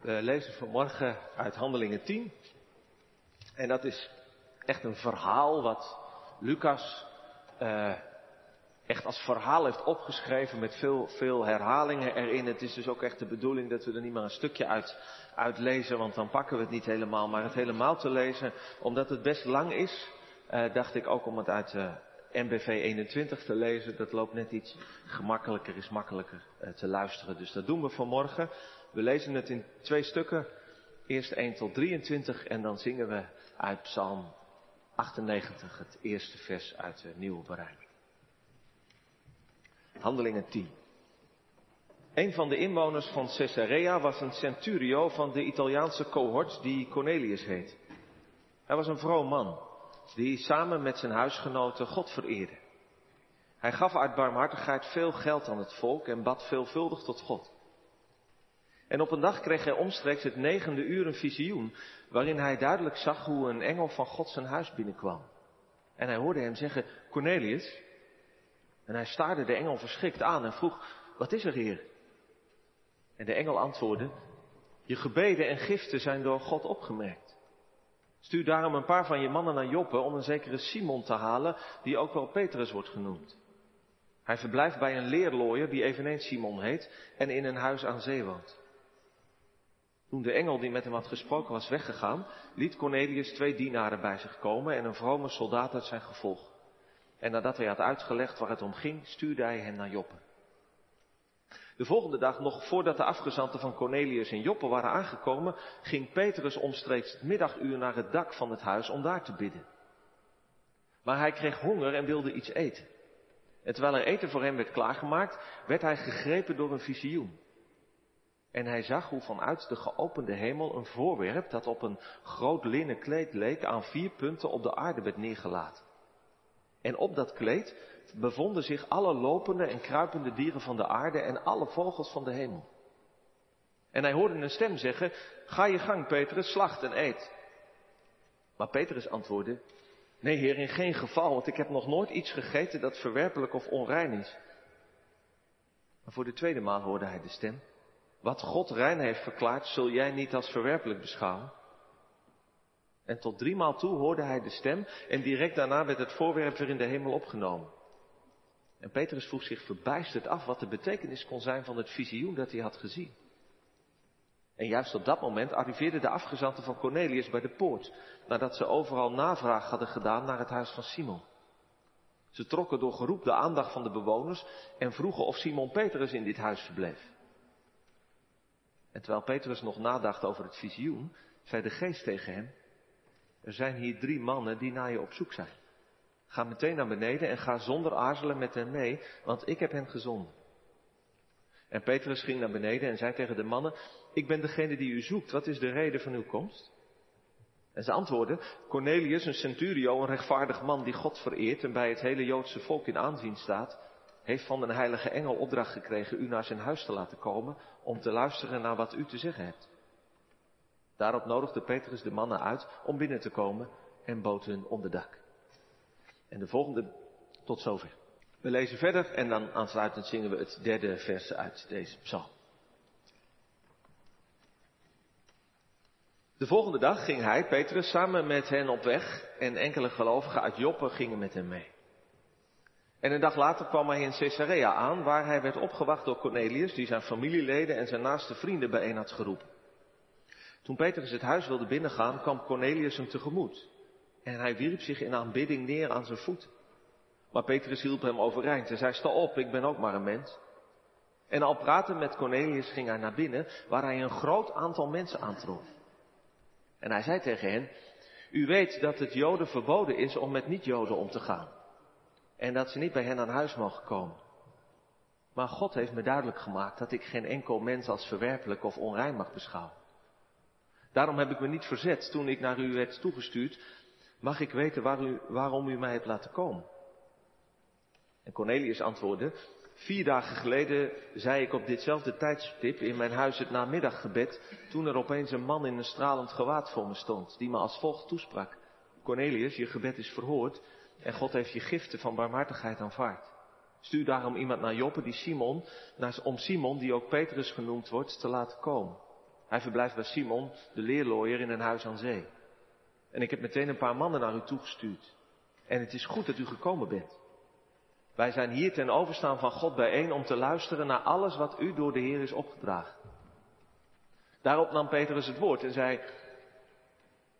We lezen vanmorgen uit Handelingen 10. En dat is echt een verhaal wat Lucas uh, echt als verhaal heeft opgeschreven met veel, veel herhalingen erin. Het is dus ook echt de bedoeling dat we er niet maar een stukje uit, lezen, want dan pakken we het niet helemaal. Maar het helemaal te lezen, omdat het best lang is, uh, dacht ik ook om het uit uh, MBV 21 te lezen. Dat loopt net iets gemakkelijker, is makkelijker te luisteren. Dus dat doen we vanmorgen. We lezen het in twee stukken. Eerst 1 tot 23 en dan zingen we uit Psalm 98, het eerste vers uit de nieuwe bereiding. Handelingen 10. Een van de inwoners van Caesarea was een centurio van de Italiaanse cohort die Cornelius heet. Hij was een vroom man die samen met zijn huisgenoten God vereerde. Hij gaf uit barmhartigheid veel geld aan het volk en bad veelvuldig tot God. En op een dag kreeg hij omstreeks het negende uur een visioen, waarin hij duidelijk zag hoe een engel van God zijn huis binnenkwam. En hij hoorde hem zeggen, Cornelius. En hij staarde de engel verschrikt aan en vroeg, wat is er hier? En de engel antwoordde, je gebeden en giften zijn door God opgemerkt. Stuur daarom een paar van je mannen naar Joppe om een zekere Simon te halen, die ook wel Petrus wordt genoemd. Hij verblijft bij een leerlooier die eveneens Simon heet en in een huis aan zee woont. Toen de engel die met hem had gesproken was weggegaan, liet Cornelius twee dienaren bij zich komen en een vrome soldaat uit zijn gevolg. En nadat hij had uitgelegd waar het om ging, stuurde hij hen naar Joppe. De volgende dag, nog voordat de afgezanten van Cornelius in Joppe waren aangekomen, ging Petrus omstreeks het middaguur naar het dak van het huis om daar te bidden. Maar hij kreeg honger en wilde iets eten. En terwijl er eten voor hem werd klaargemaakt, werd hij gegrepen door een visioen. En hij zag hoe vanuit de geopende hemel een voorwerp dat op een groot linnen kleed leek aan vier punten op de aarde werd neergelaten. En op dat kleed bevonden zich alle lopende en kruipende dieren van de aarde en alle vogels van de hemel. En hij hoorde een stem zeggen, ga je gang Petrus, slacht en eet. Maar Petrus antwoordde, nee heer, in geen geval, want ik heb nog nooit iets gegeten dat verwerpelijk of onrein is. Maar voor de tweede maal hoorde hij de stem, wat God rein heeft verklaard, zul jij niet als verwerpelijk beschouwen. En tot driemaal toe hoorde hij de stem en direct daarna werd het voorwerp weer in de hemel opgenomen. En Petrus vroeg zich verbijsterd af wat de betekenis kon zijn van het visioen dat hij had gezien. En juist op dat moment arriveerden de afgezanten van Cornelius bij de poort, nadat ze overal navraag hadden gedaan naar het huis van Simon. Ze trokken door geroep de aandacht van de bewoners en vroegen of Simon Petrus in dit huis verbleef. En terwijl Petrus nog nadacht over het visioen, zei de geest tegen hem, er zijn hier drie mannen die naar je op zoek zijn. Ga meteen naar beneden en ga zonder aarzelen met hen mee, want ik heb hen gezonden. En Petrus ging naar beneden en zei tegen de mannen, ik ben degene die u zoekt, wat is de reden van uw komst? En ze antwoordden, Cornelius, een centurio, een rechtvaardig man die God vereert en bij het hele Joodse volk in aanzien staat, heeft van een heilige engel opdracht gekregen u naar zijn huis te laten komen om te luisteren naar wat u te zeggen hebt. Daarop nodigde Petrus de mannen uit om binnen te komen en bood hun onderdak. En de volgende tot zover. We lezen verder en dan aansluitend zingen we het derde vers uit deze psalm. De volgende dag ging hij, Petrus, samen met hen op weg en enkele gelovigen uit Joppe gingen met hem mee. En een dag later kwam hij in Caesarea aan, waar hij werd opgewacht door Cornelius, die zijn familieleden en zijn naaste vrienden bijeen had geroepen. Toen Petrus het huis wilde binnengaan, kwam Cornelius hem tegemoet. En hij wierp zich in aanbidding neer aan zijn voeten. Maar Petrus hielp hem overeind en zei, sta op, ik ben ook maar een mens. En al praten met Cornelius ging hij naar binnen, waar hij een groot aantal mensen aantrof. En hij zei tegen hen, u weet dat het Joden verboden is om met niet-Joden om te gaan. En dat ze niet bij hen aan huis mogen komen. Maar God heeft me duidelijk gemaakt dat ik geen enkel mens als verwerpelijk of onrein mag beschouwen. Daarom heb ik me niet verzet toen ik naar u werd toegestuurd. Mag ik weten waarom u mij hebt laten komen? En Cornelius antwoordde, vier dagen geleden zei ik op ditzelfde tijdstip in mijn huis het namiddaggebed, toen er opeens een man in een stralend gewaad voor me stond, die me als volgt toesprak. Cornelius, je gebed is verhoord en God heeft je giften van barmhartigheid aanvaard. Stuur daarom iemand naar Joppe, die Simon, om Simon, die ook Petrus genoemd wordt, te laten komen. Hij verblijft bij Simon, de leerlooier, in een huis aan zee. En ik heb meteen een paar mannen naar u toegestuurd. En het is goed dat u gekomen bent. Wij zijn hier ten overstaan van God bijeen om te luisteren naar alles wat u door de Heer is opgedragen. Daarop nam Petrus het woord en zei,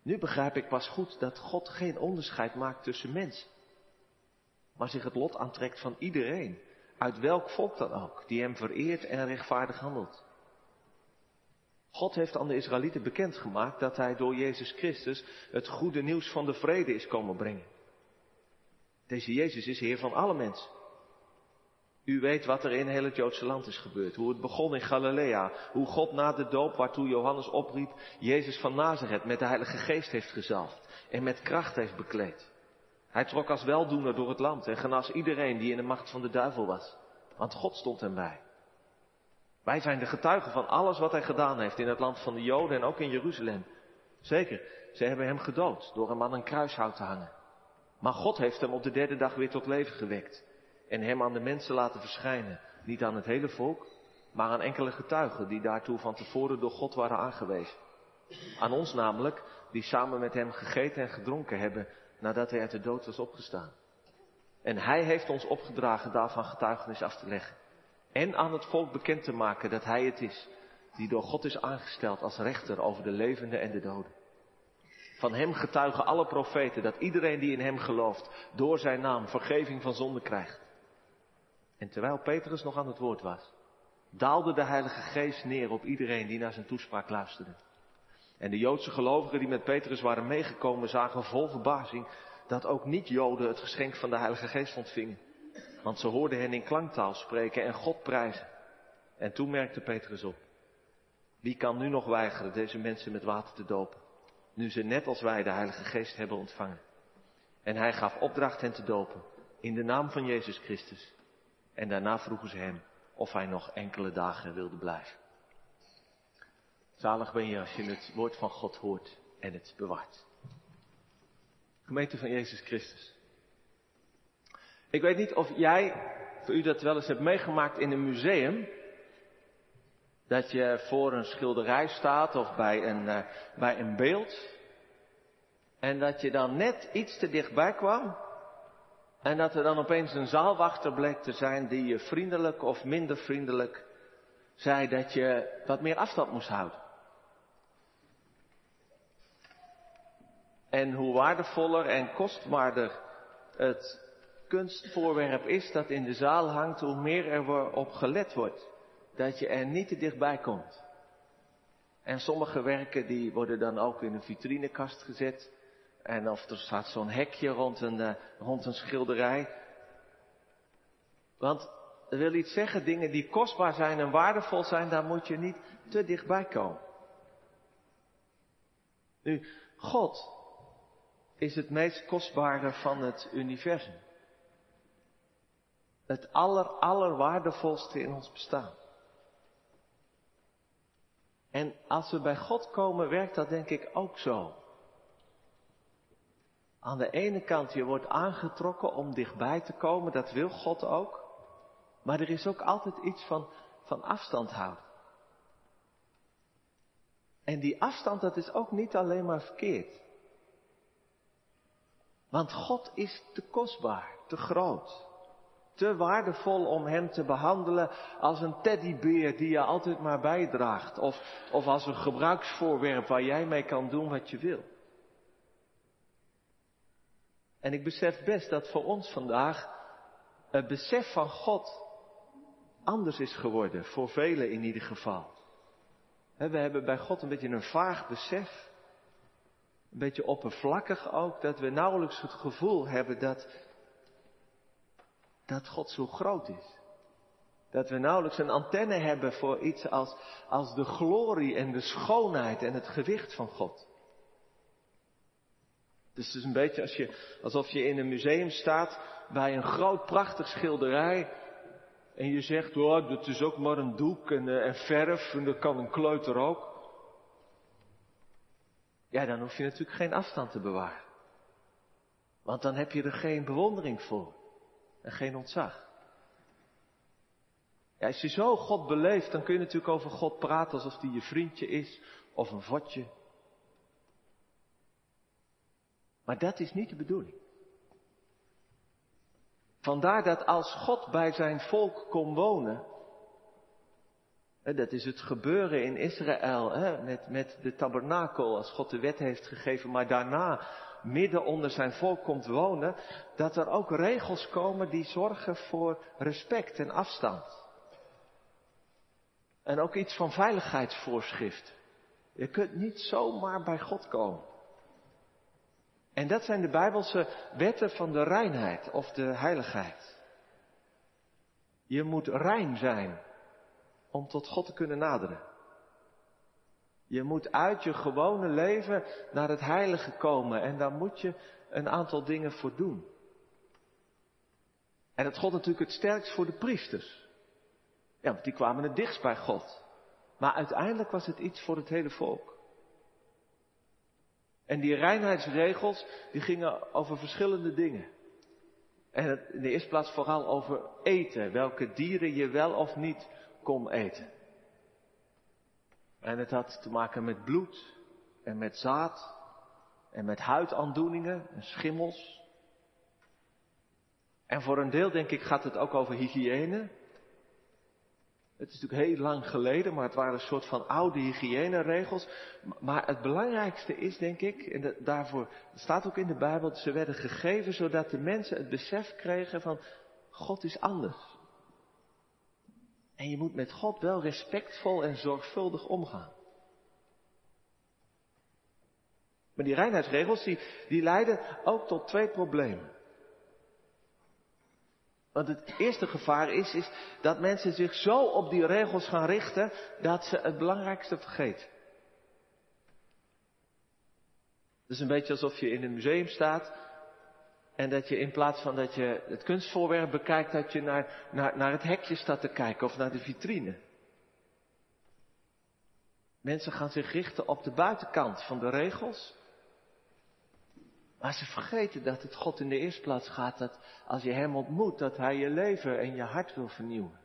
nu begrijp ik pas goed dat God geen onderscheid maakt tussen mensen, maar zich het lot aantrekt van iedereen, uit welk volk dan ook, die hem vereert en rechtvaardig handelt. God heeft aan de Israëlieten bekendgemaakt dat hij door Jezus Christus het goede nieuws van de vrede is komen brengen. Deze Jezus is Heer van alle mensen. U weet wat er in heel het Joodse land is gebeurd. Hoe het begon in Galilea. Hoe God na de doop waartoe Johannes opriep, Jezus van Nazareth met de Heilige Geest heeft gezalfd. En met kracht heeft bekleed. Hij trok als weldoener door het land en genas iedereen die in de macht van de duivel was. Want God stond hem bij. Wij zijn de getuigen van alles wat hij gedaan heeft in het land van de Joden en ook in Jeruzalem. Zeker, ze hebben hem gedood door hem aan een kruishout te hangen. Maar God heeft hem op de derde dag weer tot leven gewekt en hem aan de mensen laten verschijnen. Niet aan het hele volk, maar aan enkele getuigen die daartoe van tevoren door God waren aangewezen. Aan ons namelijk, die samen met hem gegeten en gedronken hebben nadat hij uit de dood was opgestaan. En hij heeft ons opgedragen daarvan getuigenis af te leggen. En aan het volk bekend te maken dat hij het is die door God is aangesteld als rechter over de levenden en de doden. Van hem getuigen alle profeten dat iedereen die in hem gelooft door zijn naam vergeving van zonde krijgt. En terwijl Petrus nog aan het woord was, daalde de Heilige Geest neer op iedereen die naar zijn toespraak luisterde. En de Joodse gelovigen die met Petrus waren meegekomen zagen vol verbazing dat ook niet-Joden het geschenk van de Heilige Geest ontvingen. Want ze hoorden hen in klanktaal spreken en God prijzen. En toen merkte Petrus op. Wie kan nu nog weigeren deze mensen met water te dopen? Nu ze net als wij de Heilige Geest hebben ontvangen. En hij gaf opdracht hen te dopen. In de naam van Jezus Christus. En daarna vroegen ze hem of hij nog enkele dagen wilde blijven. Zalig ben je als je het woord van God hoort en het bewaart. Gemeente van Jezus Christus. Ik weet niet of jij, voor u dat wel eens hebt meegemaakt in een museum, dat je voor een schilderij staat of bij een, uh, bij een beeld, en dat je dan net iets te dichtbij kwam, en dat er dan opeens een zaalwachter bleek te zijn die je vriendelijk of minder vriendelijk zei dat je wat meer afstand moest houden. En hoe waardevoller en kostbaarder het kunstvoorwerp is dat in de zaal hangt, hoe meer er op gelet wordt. Dat je er niet te dichtbij komt. En sommige werken die worden dan ook in een vitrinekast gezet. En of er staat zo'n hekje rond een, uh, rond een schilderij. Want dat wil iets zeggen, dingen die kostbaar zijn en waardevol zijn, daar moet je niet te dichtbij komen. Nu, God is het meest kostbare van het universum. Het aller, allerwaardevolste in ons bestaan. En als we bij God komen, werkt dat denk ik ook zo. Aan de ene kant, je wordt aangetrokken om dichtbij te komen, dat wil God ook. Maar er is ook altijd iets van, van afstand houden. En die afstand, dat is ook niet alleen maar verkeerd. Want God is te kostbaar, te groot, te waardevol om Hem te behandelen als een teddybeer die je altijd maar bijdraagt. Of, of als een gebruiksvoorwerp waar jij mee kan doen wat je wil. En ik besef best dat voor ons vandaag het besef van God anders is geworden, voor velen in ieder geval. We hebben bij God een beetje een vaag besef, een beetje oppervlakkig ook, dat we nauwelijks het gevoel hebben dat, dat God zo groot is. Dat we nauwelijks een antenne hebben voor iets als, als de glorie en de schoonheid en het gewicht van God. Dus het is een beetje als je, alsof je in een museum staat bij een groot prachtig schilderij. En je zegt, oh, dat is ook maar een doek en, uh, en verf en dat kan een kleuter ook. Ja, dan hoef je natuurlijk geen afstand te bewaren. Want dan heb je er geen bewondering voor. En geen ontzag. Ja, als je zo God beleeft, dan kun je natuurlijk over God praten alsof hij je vriendje is of een vodje. Maar dat is niet de bedoeling. Vandaar dat als God bij zijn volk kon wonen, dat is het gebeuren in Israël, hè, met, met de tabernakel, als God de wet heeft gegeven, maar daarna midden onder zijn volk komt wonen, dat er ook regels komen die zorgen voor respect en afstand. En ook iets van veiligheidsvoorschrift. Je kunt niet zomaar bij God komen. En dat zijn de Bijbelse wetten van de reinheid of de heiligheid. Je moet rein zijn om tot God te kunnen naderen. Je moet uit je gewone leven naar het heilige komen en daar moet je een aantal dingen voor doen. En dat God natuurlijk het sterkst voor de priesters. Ja, want die kwamen het dichtst bij God. Maar uiteindelijk was het iets voor het hele volk. En die reinheidsregels, die gingen over verschillende dingen. En in de eerste plaats vooral over eten. Welke dieren je wel of niet kon eten. En het had te maken met bloed en met zaad en met huidaandoeningen en schimmels. En voor een deel denk ik gaat het ook over hygiëne. Het is natuurlijk heel lang geleden, maar het waren een soort van oude hygiëneregels. Maar het belangrijkste is, denk ik, en daarvoor staat ook in de Bijbel, ze werden gegeven zodat de mensen het besef kregen van God is anders. En je moet met God wel respectvol en zorgvuldig omgaan. Maar die reinheidsregels, die, die leiden ook tot twee problemen. Want het eerste gevaar is, is dat mensen zich zo op die regels gaan richten dat ze het belangrijkste vergeten. Het is een beetje alsof je in een museum staat en dat je in plaats van dat je het kunstvoorwerp bekijkt, dat je naar, naar, naar het hekje staat te kijken of naar de vitrine. Mensen gaan zich richten op de buitenkant van de regels. Maar ze vergeten dat het God in de eerste plaats gaat dat als je Hem ontmoet, dat Hij je leven en je hart wil vernieuwen.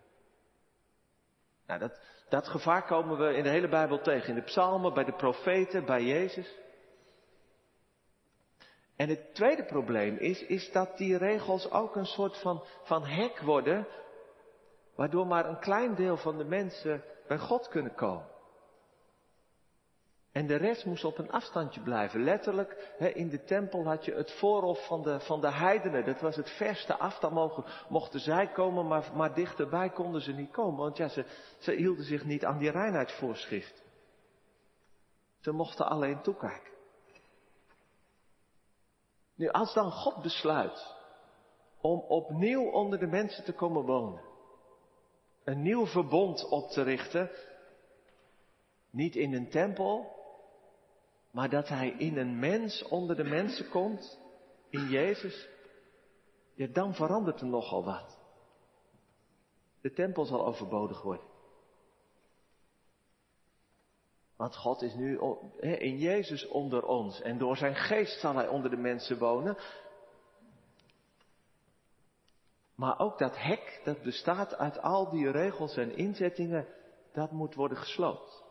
Nou, dat, dat gevaar komen we in de hele Bijbel tegen. In de psalmen, bij de profeten, bij Jezus. En het tweede probleem is, is dat die regels ook een soort van, van hek worden, waardoor maar een klein deel van de mensen bij God kunnen komen. En de rest moest op een afstandje blijven. Letterlijk, hè, in de tempel had je het voorhof van de, van de heidenen. Dat was het verste af. Daar mogen, mochten zij komen, maar, maar dichterbij konden ze niet komen. Want ja, ze, ze hielden zich niet aan die reinheidsvoorschrift. Ze mochten alleen toekijken. Nu, als dan God besluit om opnieuw onder de mensen te komen wonen, een nieuw verbond op te richten, niet in een tempel, maar dat Hij in een mens onder de mensen komt, in Jezus, ja, dan verandert er nogal wat. De tempel zal overbodig worden. Want God is nu in Jezus onder ons en door zijn geest zal hij onder de mensen wonen. Maar ook dat hek, dat bestaat uit al die regels en inzettingen, dat moet worden gesloopt.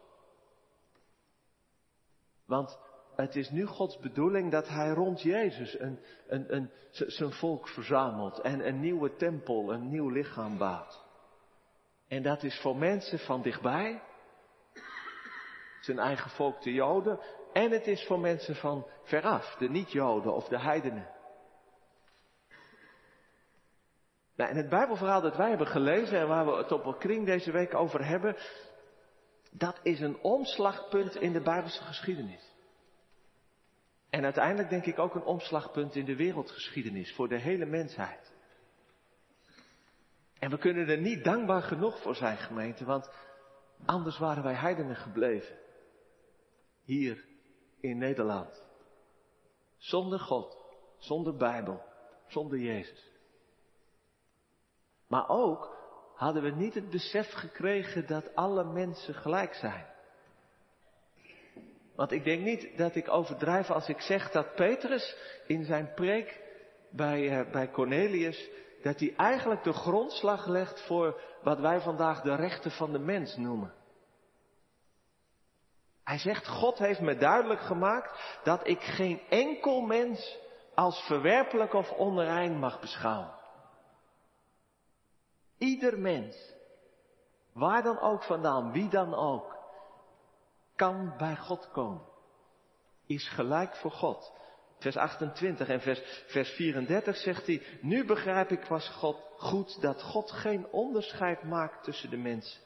Want het is nu Gods bedoeling dat hij rond Jezus een, een, een, zijn volk verzamelt en een nieuwe tempel, een nieuw lichaam bouwt. En dat is voor mensen van dichtbij, zijn eigen volk, de Joden. En het is voor mensen van veraf, de niet-Joden of de heidenen. Nou, en het Bijbelverhaal dat wij hebben gelezen en waar we het op een kring deze week over hebben, dat is een omslagpunt in de Bijbelse geschiedenis. En uiteindelijk denk ik ook een omslagpunt in de wereldgeschiedenis voor de hele mensheid. En we kunnen er niet dankbaar genoeg voor zijn, gemeente, want anders waren wij heidenen gebleven hier in Nederland. Zonder God, zonder Bijbel, zonder Jezus. Maar ook hadden we niet het besef gekregen dat alle mensen gelijk zijn. Want ik denk niet dat ik overdrijf als ik zeg dat Petrus in zijn preek bij, uh, bij Cornelius, dat hij eigenlijk de grondslag legt voor wat wij vandaag de rechten van de mens noemen. Hij zegt, God heeft me duidelijk gemaakt dat ik geen enkel mens als verwerpelijk of onrein mag beschouwen. Ieder mens, waar dan ook vandaan, wie dan ook, kan bij God komen. Is gelijk voor God. Vers 28 en vers, vers 34 zegt hij, nu begrijp ik was God goed dat God geen onderscheid maakt tussen de mensen.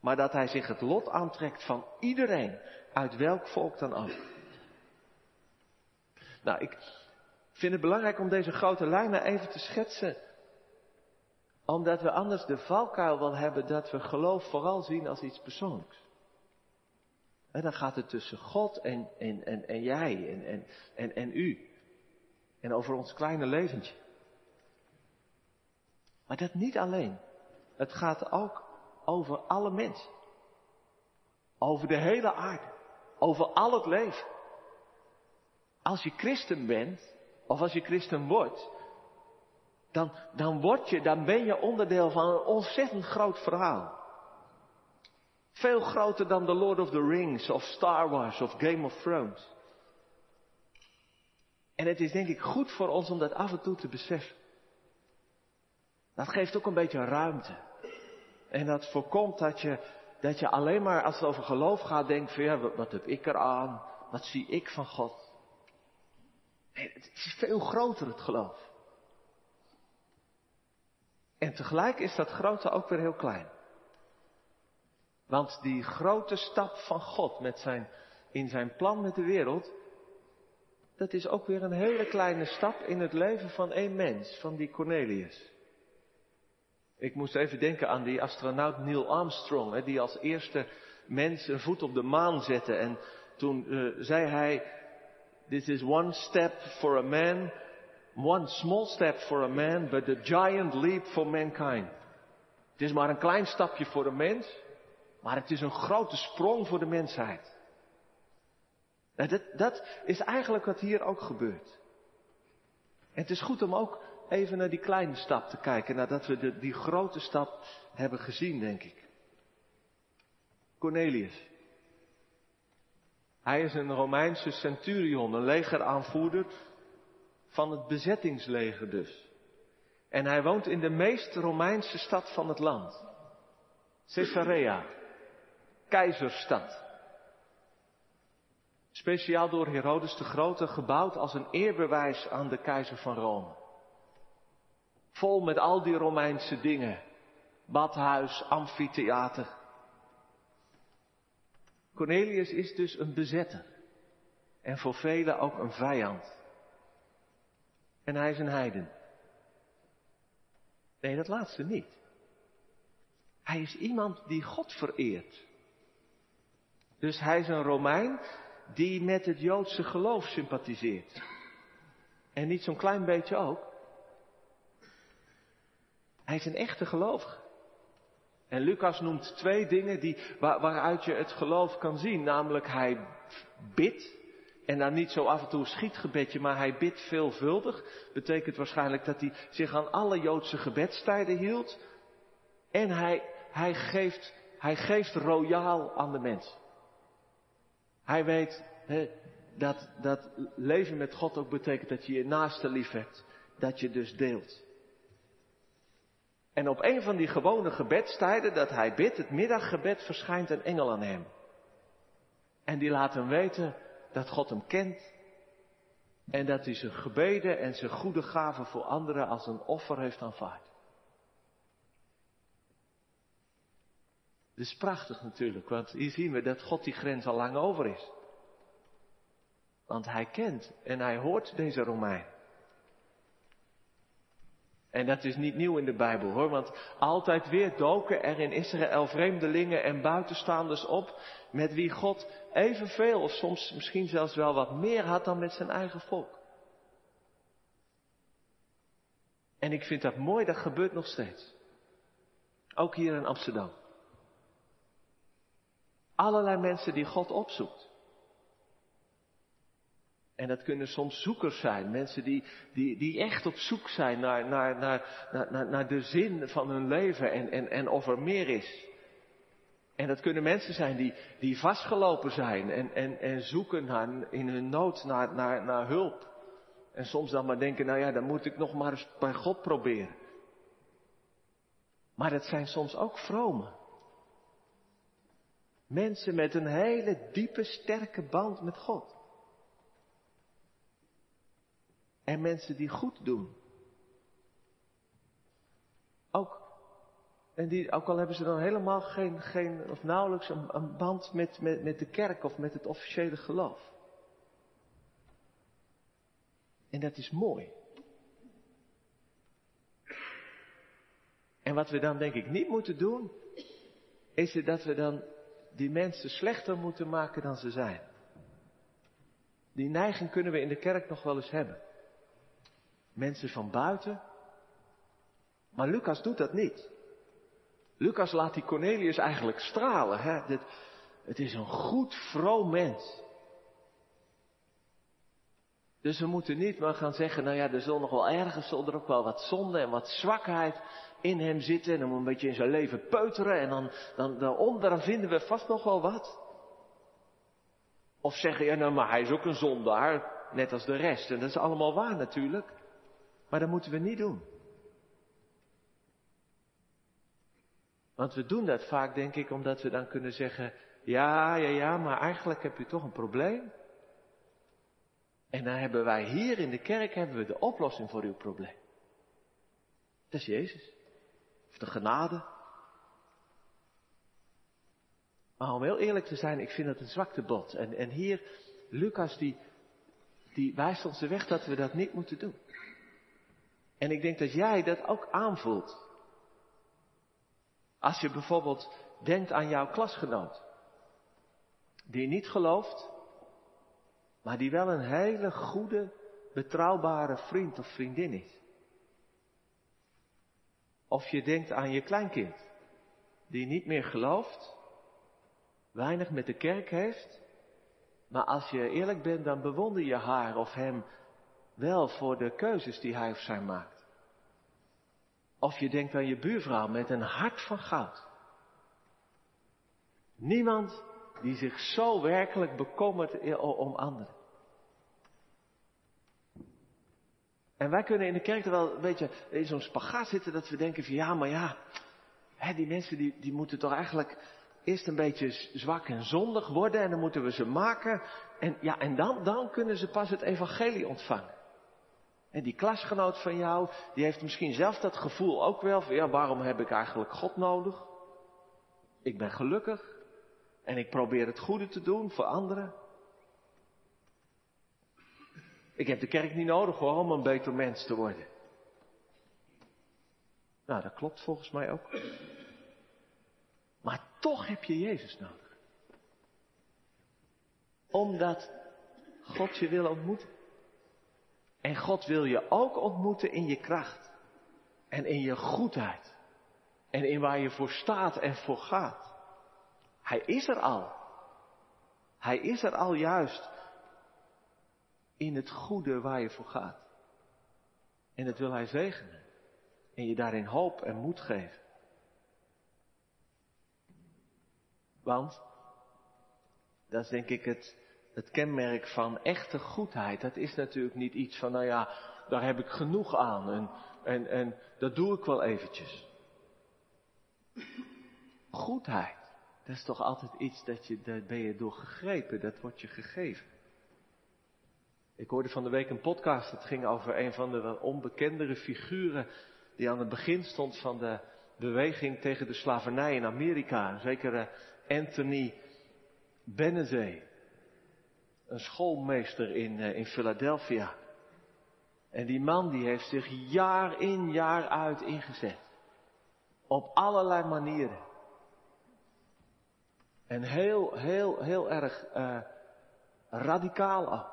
Maar dat hij zich het lot aantrekt van iedereen, uit welk volk dan ook. Nou, ik vind het belangrijk om deze grote lijnen even te schetsen. Omdat we anders de valkuil wel hebben dat we geloof vooral zien als iets persoonlijks. En dan gaat het tussen God en, en, en, en jij en, en, en, en u. En over ons kleine leventje. Maar dat niet alleen. Het gaat ook over alle mensen. Over de hele aarde. Over al het leven. Als je christen bent, of als je christen wordt, dan, dan word je, dan ben je onderdeel van een ontzettend groot verhaal. Veel groter dan The Lord of the Rings of Star Wars of Game of Thrones. En het is denk ik goed voor ons om dat af en toe te beseffen. Dat geeft ook een beetje ruimte. En dat voorkomt dat je, dat je alleen maar als het over geloof gaat denkt van ja, wat, heb ik eraan? Wat zie ik van God? Het is veel groter het geloof. En tegelijk is dat grote ook weer heel klein. Want die grote stap van God met zijn, in zijn plan met de wereld, dat is ook weer een hele kleine stap in het leven van één mens, van die Cornelius. Ik moest even denken aan die astronaut Neil Armstrong, hè, die als eerste mens een voet op de maan zette. En toen uh, zei hij, this is one step for a man, one small step for a man, but a giant leap for mankind. Het is maar een klein stapje voor een mens, maar het is een grote sprong voor de mensheid. Nou, dat, dat is eigenlijk wat hier ook gebeurt. En het is goed om ook even naar die kleine stap te kijken, nadat we de, die grote stap hebben gezien, denk ik. Cornelius. Hij is een Romeinse centurion, een legeraanvoerder van het bezettingsleger dus. En hij woont in de meest Romeinse stad van het land. Caesarea keizersstad. Speciaal door Herodes de Grote gebouwd als een eerbewijs aan de keizer van Rome. Vol met al die Romeinse dingen. Badhuis, amfitheater. Cornelius is dus een bezetter. En voor velen ook een vijand. En hij is een heiden. Nee, dat laatste niet. Hij is iemand die God vereert. Dus hij is een Romein die met het Joodse geloof sympathiseert. En niet zo'n klein beetje ook. Hij is een echte gelovige. En Lucas noemt twee dingen die, waar, waaruit je het geloof kan zien. Namelijk hij bidt. En dan niet zo af en toe een schietgebedje, maar hij bidt veelvuldig. Betekent waarschijnlijk dat hij zich aan alle Joodse gebedstijden hield. En hij, hij, geeft, hij geeft royaal aan de mens. Hij weet dat, dat leven met God ook betekent dat je je naaste lief hebt. Dat je dus deelt. En op een van die gewone gebedstijden dat hij bidt, het middaggebed, verschijnt een engel aan hem. En die laat hem weten dat God hem kent. En dat hij zijn gebeden en zijn goede gaven voor anderen als een offer heeft aanvaard. Dat is prachtig natuurlijk, want hier zien we dat God die grens al lang over is. Want hij kent en hij hoort deze Romein. En dat is niet nieuw in de Bijbel hoor, want altijd weer doken er in Israël vreemdelingen en buitenstaanders op met wie God evenveel of soms misschien zelfs wel wat meer had dan met zijn eigen volk. En ik vind dat mooi, dat gebeurt nog steeds. Ook hier in Amsterdam. Allerlei mensen die God opzoekt. En dat kunnen soms zoekers zijn, mensen die, die, die echt op zoek zijn naar, naar, naar, naar, naar de zin van hun leven en, en, en of er meer is. En dat kunnen mensen zijn die, die vastgelopen zijn en, en, en zoeken naar, in hun nood naar, naar, naar hulp. En soms dan maar denken, nou ja, dan moet ik nog maar eens bij God proberen. Maar het zijn soms ook vromen. Mensen met een hele diepe, sterke band met God. En mensen die goed doen. Ook, en die, ook al hebben ze dan helemaal geen, geen of nauwelijks een, een band met, met, met de kerk of met het officiële geloof. En dat is mooi. En wat we dan denk ik niet moeten doen, is dat we dan die mensen slechter moeten maken dan ze zijn. Die neiging kunnen we in de kerk nog wel eens hebben. Mensen van buiten. Maar Lucas doet dat niet. Lucas laat die Cornelius eigenlijk stralen. Hè? het is een goed, vroom mens. Dus we moeten niet maar gaan zeggen, nou ja, er zal nog wel ergens, zal er ook wel wat zonde en wat zwakheid in hem zitten. En dan een beetje in zijn leven peuteren en dan, dan daaronder vinden we vast nog wel wat. Of zeggen, ja nou, maar hij is ook een zondaar, net als de rest. En dat is allemaal waar natuurlijk. Maar dat moeten we niet doen. Want we doen dat vaak, denk ik, omdat we dan kunnen zeggen, ja, ja, ja, maar eigenlijk heb je toch een probleem. En dan hebben wij hier in de kerk hebben we de oplossing voor uw probleem. Dat is Jezus. Of de genade. Maar om heel eerlijk te zijn, ik vind het een zwaktebod. En, en hier, Lucas die, die wijst ons de weg dat we dat niet moeten doen. En ik denk dat jij dat ook aanvoelt. Als je bijvoorbeeld denkt aan jouw klasgenoot. Die niet gelooft, maar die wel een hele goede, betrouwbare vriend of vriendin is. Of je denkt aan je kleinkind, die niet meer gelooft, weinig met de kerk heeft, maar als je eerlijk bent, dan bewonder je haar of hem wel voor de keuzes die hij of zij maakt. Of je denkt aan je buurvrouw met een hart van goud. Niemand die zich zo werkelijk bekommert om anderen. En wij kunnen in de kerk er wel een beetje in zo'n spagaat zitten dat we denken van ja, maar ja, hè, die mensen die, die moeten toch eigenlijk eerst een beetje zwak en zondig worden en dan moeten we ze maken. En, ja, en dan, dan kunnen ze pas het evangelie ontvangen. En die klasgenoot van jou, die heeft misschien zelf dat gevoel ook wel van ja, waarom heb ik eigenlijk God nodig? Ik ben gelukkig en ik probeer het goede te doen voor anderen. Ik heb de kerk niet nodig hoor, om een beter mens te worden. Nou, dat klopt volgens mij ook. Maar toch heb je Jezus nodig. Omdat God je wil ontmoeten. En God wil je ook ontmoeten in je kracht. En in je goedheid. En in waar je voor staat en voor gaat. Hij is er al. Hij is er al juist in het goede waar je voor gaat. En dat wil Hij zegenen. En je daarin hoop en moed geven. Want, dat is denk ik het, het kenmerk van echte goedheid. Dat is natuurlijk niet iets van, nou ja, daar heb ik genoeg aan en, en, en dat doe ik wel eventjes. Goedheid, dat is toch altijd iets dat je, daar ben je door gegrepen, dat wordt je gegeven. Ik hoorde van de week een podcast, het ging over een van de onbekendere figuren die aan het begin stond van de beweging tegen de slavernij in Amerika. Een zekere Anthony Benezee, een schoolmeester in, eh, in Philadelphia. En die man die heeft zich jaar in jaar uit ingezet. Op allerlei manieren. En heel, heel, heel erg uh, radicaal ook.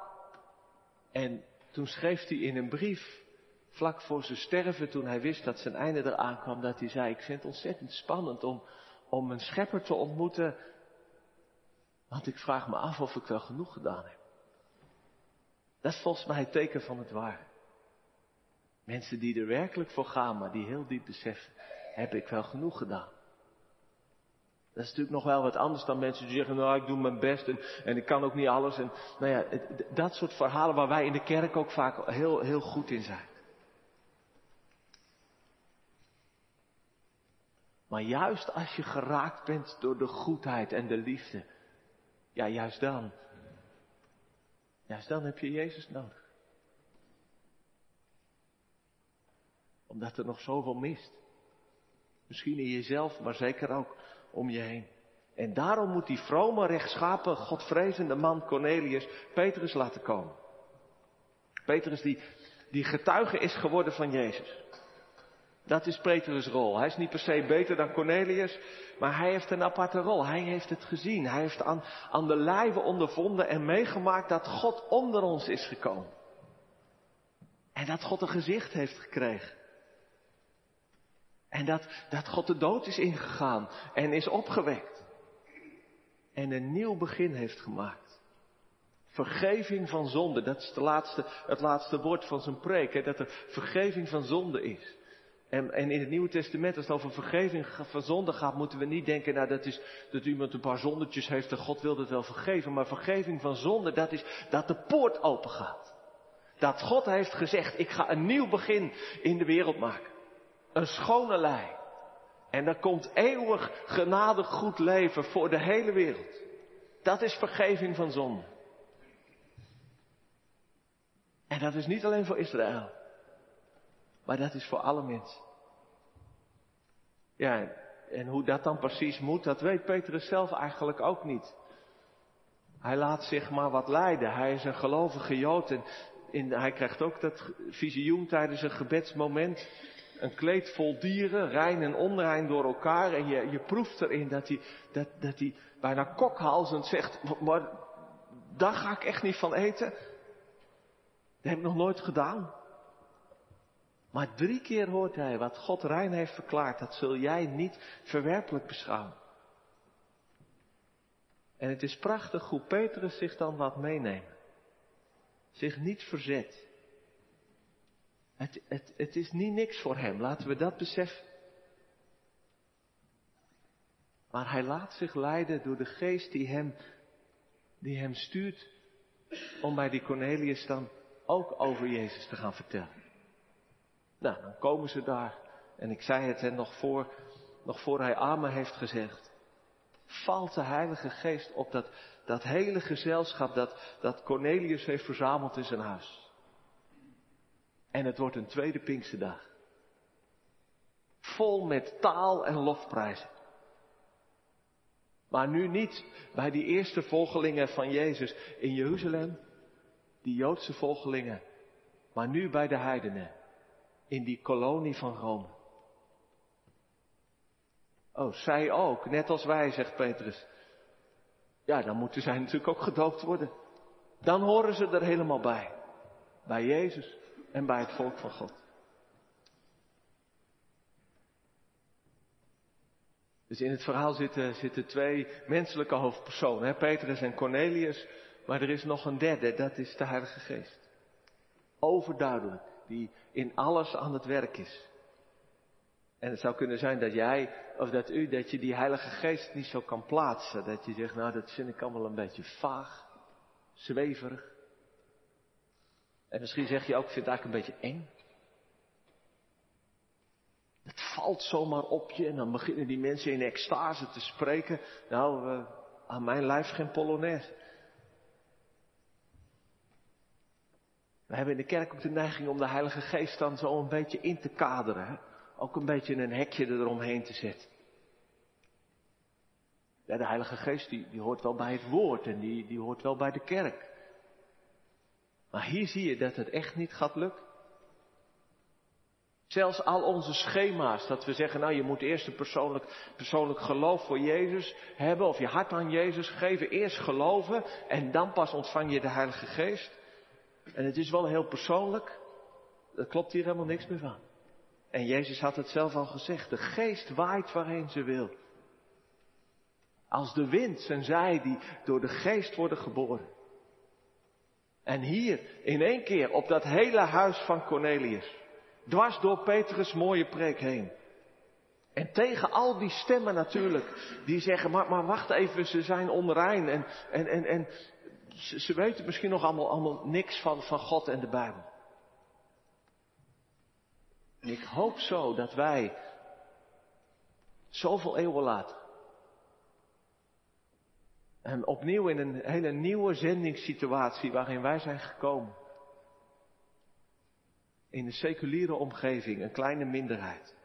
En toen schreef hij in een brief, vlak voor zijn sterven, toen hij wist dat zijn einde eraan kwam, dat hij zei, ik vind het ontzettend spannend om, om een schepper te ontmoeten, want ik vraag me af of ik wel genoeg gedaan heb. Dat is volgens mij het teken van het ware. Mensen die er werkelijk voor gaan, maar die heel diep beseffen, heb ik wel genoeg gedaan. Dat is natuurlijk nog wel wat anders dan mensen die zeggen, nou ik doe mijn best en, en ik kan ook niet alles. En, nou ja, dat soort verhalen waar wij in de kerk ook vaak heel, heel goed in zijn. Maar juist als je geraakt bent door de goedheid en de liefde, ja juist dan, juist dan heb je Jezus nodig. Omdat er nog zoveel mist. Misschien in jezelf, maar zeker ook om je heen. En daarom moet die vrome, rechtschapen, godvrezende man Cornelius Petrus laten komen. Petrus die, die getuige is geworden van Jezus. Dat is Petrus' rol. Hij is niet per se beter dan Cornelius, maar hij heeft een aparte rol. Hij heeft het gezien. Hij heeft aan, aan de lijve ondervonden en meegemaakt dat God onder ons is gekomen. En dat God een gezicht heeft gekregen. En dat, dat God de dood is ingegaan en is opgewekt. En een nieuw begin heeft gemaakt. Vergeving van zonde, dat is laatste, het laatste woord van zijn preek, hè, dat er vergeving van zonde is. En, in het Nieuwe Testament, als het over vergeving van zonde gaat, moeten we niet denken, nou dat is dat iemand een paar zondetjes heeft en God wil het wel vergeven. Maar vergeving van zonde, dat is dat de poort open gaat. Dat God heeft gezegd, ik ga een nieuw begin in de wereld maken. Een schone lei. En er komt eeuwig genadig goed leven voor de hele wereld. Dat is vergeving van zonde. En dat is niet alleen voor Israël. Maar dat is voor alle mensen. Ja, en hoe dat dan precies moet, dat weet Petrus zelf eigenlijk ook niet. Hij laat zich maar wat leiden. Hij is een gelovige Jood en hij krijgt ook dat visioen tijdens een gebedsmoment. Een kleed vol dieren, rein en onrein door elkaar. En je, je proeft erin dat hij, dat, dat hij bijna kokhalzend zegt, maar daar ga ik echt niet van eten. Dat heb ik nog nooit gedaan. Maar drie keer hoort hij wat God rein heeft verklaard, dat zul jij niet verwerpelijk beschouwen. En het is prachtig hoe Petrus zich dan laat meenemen. Zich niet verzet. Het, het, het is niet niks voor hem, laten we dat beseffen. Maar hij laat zich leiden door de geest die hem, die hem stuurt om bij die Cornelius dan ook over Jezus te gaan vertellen. Nou, dan komen ze daar. En ik zei het hen nog voor, nog voor hij Amen heeft gezegd. Valt de Heilige Geest op dat, dat hele gezelschap dat, dat Cornelius heeft verzameld in zijn huis. En het wordt een tweede Pinksterdag. Vol met taal en lofprijzen. Maar nu niet bij die eerste volgelingen van Jezus in Jeruzalem, die Joodse volgelingen, maar nu bij de heidenen in die kolonie van Rome. Oh, zij ook, net als wij, zegt Petrus. Ja, dan moeten zij natuurlijk ook gedoopt worden. Dan horen ze er helemaal bij. Bij Jezus en bij het volk van God. Dus in het verhaal zitten, zitten twee menselijke hoofdpersonen, hè? Petrus en Cornelius. Maar er is nog een derde, dat is de Heilige Geest. Overduidelijk die in alles aan het werk is. En het zou kunnen zijn dat jij, of dat u, dat je die Heilige Geest niet zo kan plaatsen. Dat je zegt, nou dat vind ik allemaal een beetje vaag, zweverig. En misschien zeg je ook, ik vind het een beetje eng. Het valt zomaar op je en dan beginnen die mensen in extase te spreken. Nou, uh, aan mijn lijf geen polonaise. We hebben in de kerk ook de neiging om de Heilige Geest dan zo een beetje in te kaderen. Hè? Ook een beetje een hekje eromheen te zetten. Ja, de Heilige Geest die, die hoort wel bij het woord en die, die hoort wel bij de kerk. Maar hier zie je dat het echt niet gaat lukken. Zelfs al onze schema's, dat we zeggen, nou je moet eerst een persoonlijk, persoonlijk geloof voor Jezus hebben, of je hart aan Jezus geven, eerst geloven en dan pas ontvang je de Heilige Geest. En het is wel heel persoonlijk. Dat klopt hier helemaal niks meer van. En Jezus had het zelf al gezegd. De geest waait waarheen ze wil. Als de wind zijn zij die door de geest worden geboren. En hier, in één keer, op dat hele huis van Cornelius, dwars door Petrus' mooie preek heen. En tegen al die stemmen natuurlijk, die zeggen, maar, maar wacht even, ze zijn onrein en, en, en, en ze, weten misschien nog allemaal, allemaal niks van, van God en de Bijbel. En ik hoop zo dat wij, zoveel eeuwen later, en opnieuw in een hele nieuwe zendingssituatie waarin wij zijn gekomen. In een seculiere omgeving, een kleine minderheid.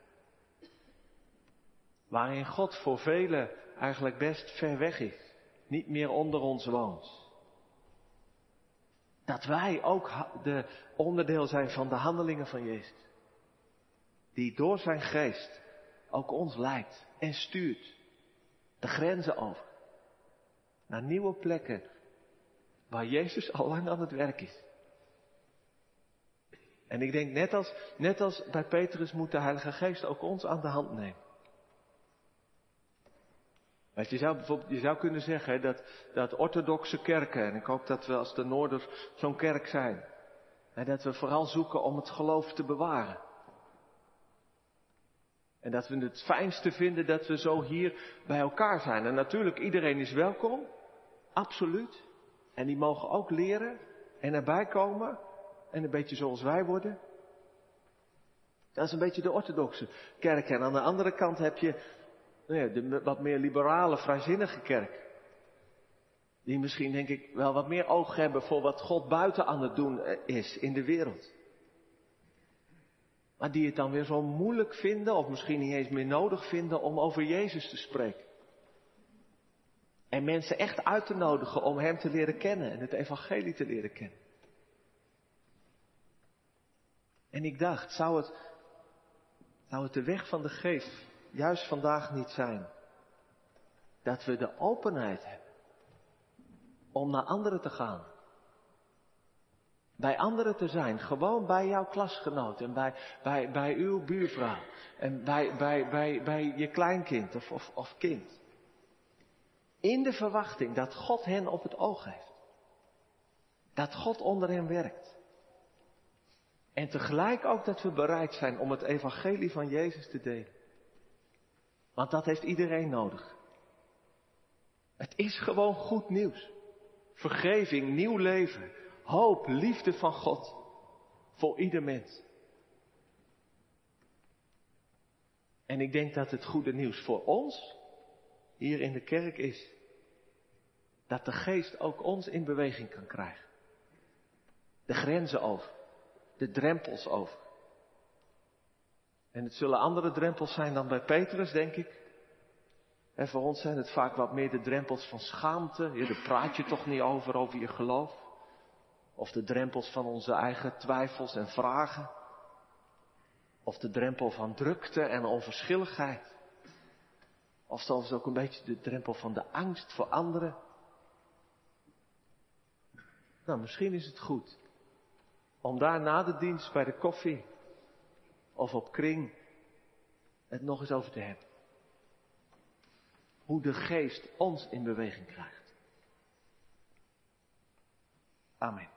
Waarin God voor velen eigenlijk best ver weg is. Niet meer onder ons woont. Dat wij ook de onderdeel zijn van de handelingen van Jezus. Die door zijn geest ook ons leidt en stuurt. De grenzen over. Naar nieuwe plekken waar Jezus al lang aan het werk is. En ik denk net als, net als bij Petrus moet de Heilige Geest ook ons aan de hand nemen. Want je zou bijvoorbeeld, je zou kunnen zeggen dat, dat orthodoxe kerken, en ik hoop dat we als de Noorders zo'n kerk zijn, en dat we vooral zoeken om het geloof te bewaren. En dat we het fijnste vinden dat we zo hier bij elkaar zijn. En natuurlijk, iedereen is welkom. Absoluut. En die mogen ook leren en erbij komen. En een beetje zoals wij worden. Dat is een beetje de orthodoxe kerk. En aan de andere kant heb je nou ja, de wat meer liberale, vrijzinnige kerk. Die misschien, denk ik, wel wat meer oog hebben voor wat God buiten aan het doen is in de wereld. Maar die het dan weer zo moeilijk vinden, of misschien niet eens meer nodig vinden, om over Jezus te spreken. En mensen echt uit te nodigen om Hem te leren kennen en het Evangelie te leren kennen. En ik dacht, zou het, zou het de weg van de geest juist vandaag niet zijn? Dat we de openheid hebben om naar anderen te gaan. Bij anderen te zijn, gewoon bij jouw klasgenoot en bij, bij, bij uw buurvrouw en bij, bij, bij, bij je kleinkind of, of, of kind. In de verwachting dat God hen op het oog heeft. Dat God onder hen werkt. En tegelijk ook dat we bereid zijn om het evangelie van Jezus te delen. Want dat heeft iedereen nodig. Het is gewoon goed nieuws. Vergeving, nieuw leven, hoop, liefde van God. Voor ieder mens. En ik denk dat het goede nieuws voor ons hier in de kerk is dat de geest ook ons in beweging kan krijgen. De grenzen over, de drempels over. En het zullen andere drempels zijn dan bij Petrus, denk ik. En voor ons zijn het vaak wat meer de drempels van schaamte. Ja, daar praat je toch niet over, over je geloof. Of de drempels van onze eigen twijfels en vragen. Of de drempel van drukte en onverschilligheid. Of zelfs ook een beetje de drempel van de angst voor anderen. Nou, misschien is het goed om daar na de dienst bij de koffie of op kring het nog eens over te hebben. Hoe de geest ons in beweging krijgt. Amen.